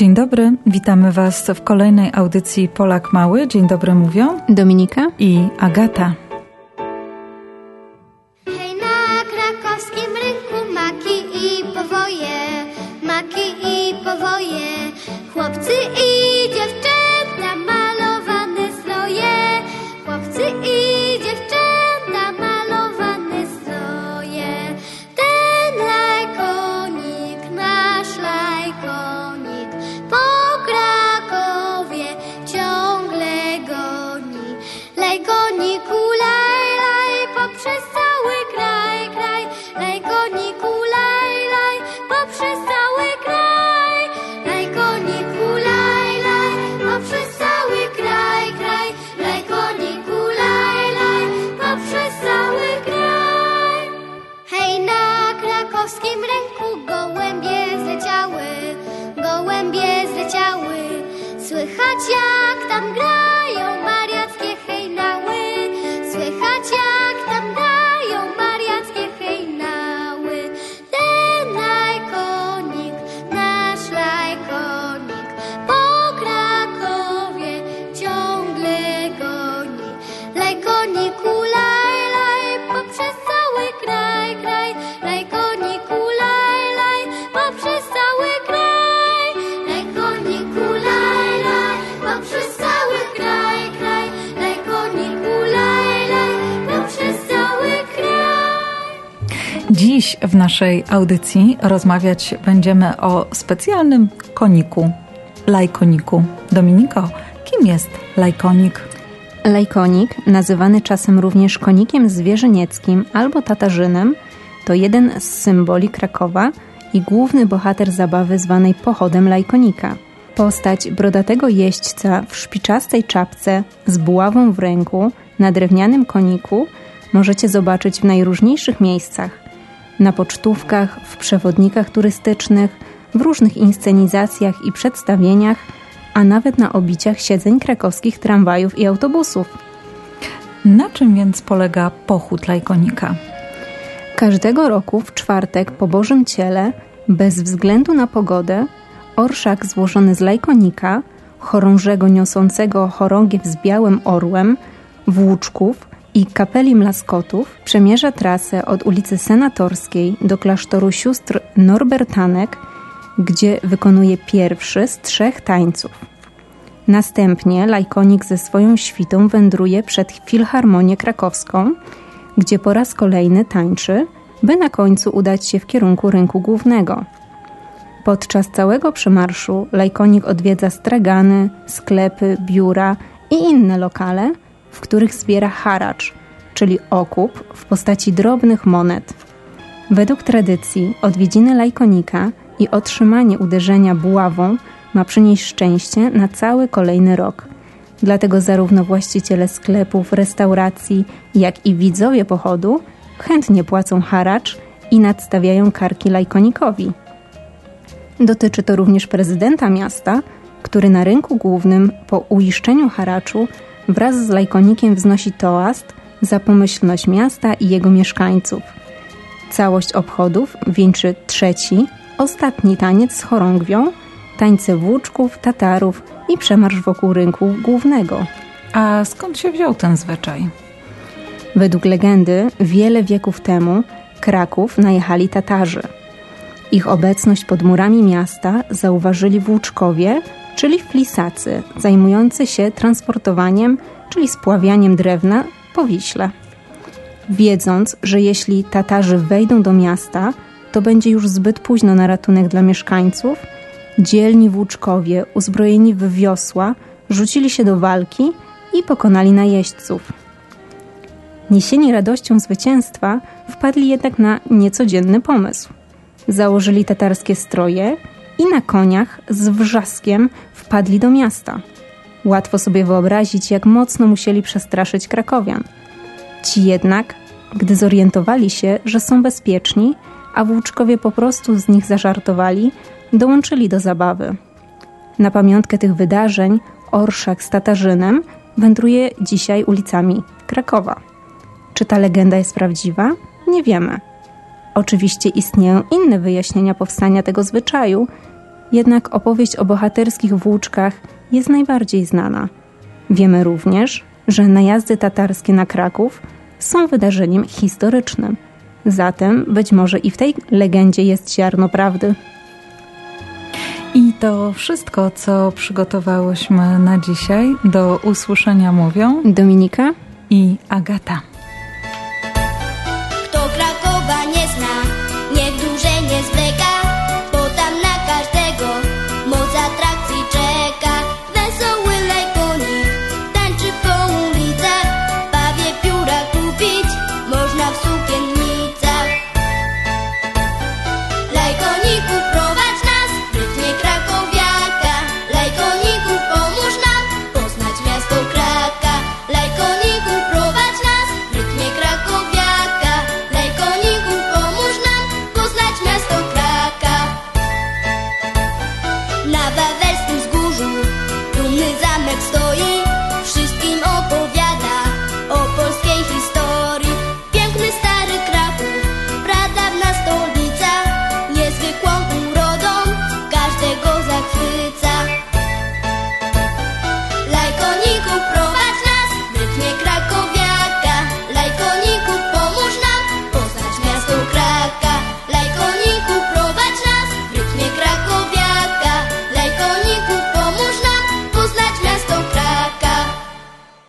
Dzień dobry, witamy Was w kolejnej audycji Polak Mały. Dzień dobry mówią Dominika i Agata. Lajkoniku, laj, laj, poprzez cały kraj, kraj. Lajkoniku, laj, laj, poprzez cały kraj. Lajkoniku, laj, laj, poprzez cały kraj, kraj. Lajkoniku, laj, laj, poprzez cały kraj. Hej, na krakowskim rynku gołębie zleciały, gołębie zleciały. Słychać jak tam grają Dziś w naszej audycji rozmawiać będziemy o specjalnym koniku, lajkoniku. Dominiko, kim jest lajkonik? Lajkonik, nazywany czasem również konikiem zwierzynieckim albo tatarzynem, to jeden z symboli Krakowa i główny bohater zabawy zwanej pochodem lajkonika. Postać brodatego jeźdźca w szpiczastej czapce z buławą w ręku na drewnianym koniku możecie zobaczyć w najróżniejszych miejscach. Na pocztówkach, w przewodnikach turystycznych, w różnych inscenizacjach i przedstawieniach, a nawet na obiciach siedzeń krakowskich tramwajów i autobusów. Na czym więc polega pochód lajkonika? Każdego roku w czwartek po Bożym Ciele, bez względu na pogodę, orszak złożony z lajkonika, chorążego niosącego chorągiew z białym orłem, włóczków i kapeli mlaskotów przemierza trasę od ulicy Senatorskiej do klasztoru sióstr Norbertanek, gdzie wykonuje pierwszy z trzech tańców. Następnie lajkonik ze swoją świtą wędruje przed Filharmonię Krakowską, gdzie po raz kolejny tańczy, by na końcu udać się w kierunku rynku głównego. Podczas całego przemarszu lajkonik odwiedza stragany, sklepy, biura i inne lokale, w których zbiera haracz, czyli okup w postaci drobnych monet. Według tradycji odwiedziny lajkonika i otrzymanie uderzenia buławą ma przynieść szczęście na cały kolejny rok. Dlatego zarówno właściciele sklepów, restauracji, jak i widzowie pochodu chętnie płacą haracz i nadstawiają karki lajkonikowi. Dotyczy to również prezydenta miasta, który na rynku głównym po uiszczeniu haraczu wraz z lajkonikiem wznosi toast za pomyślność miasta i jego mieszkańców. Całość obchodów wieńczy trzeci, ostatni taniec z chorągwią, tańce włóczków, tatarów i przemarsz wokół rynku głównego. A skąd się wziął ten zwyczaj? Według legendy, wiele wieków temu Kraków najechali Tatarzy. Ich obecność pod murami miasta zauważyli włóczkowie, czyli flisacy, zajmujący się transportowaniem, czyli spławianiem drewna po Wiśle. Wiedząc, że jeśli Tatarzy wejdą do miasta, to będzie już zbyt późno na ratunek dla mieszkańców, dzielni włóczkowie, uzbrojeni w wiosła, rzucili się do walki i pokonali najeźdźców. Niesieni radością zwycięstwa, wpadli jednak na niecodzienny pomysł. Założyli tatarskie stroje i na koniach z wrzaskiem wpadli do miasta. Łatwo sobie wyobrazić, jak mocno musieli przestraszyć krakowian. Ci jednak, gdy zorientowali się, że są bezpieczni, a włóczkowie po prostu z nich zażartowali, dołączyli do zabawy. Na pamiątkę tych wydarzeń orszak z Tatarzynem wędruje dzisiaj ulicami Krakowa. Czy ta legenda jest prawdziwa? Nie wiemy. Oczywiście istnieją inne wyjaśnienia powstania tego zwyczaju, jednak opowieść o bohaterskich włóczkach jest najbardziej znana. Wiemy również, że najazdy tatarskie na Kraków są wydarzeniem historycznym. Zatem być może i w tej legendzie jest ziarno prawdy. I to wszystko, co przygotowałyśmy na dzisiaj. Do usłyszenia mówią Dominika i Agata. Niech dłużej nie zwleka, Na wawelskim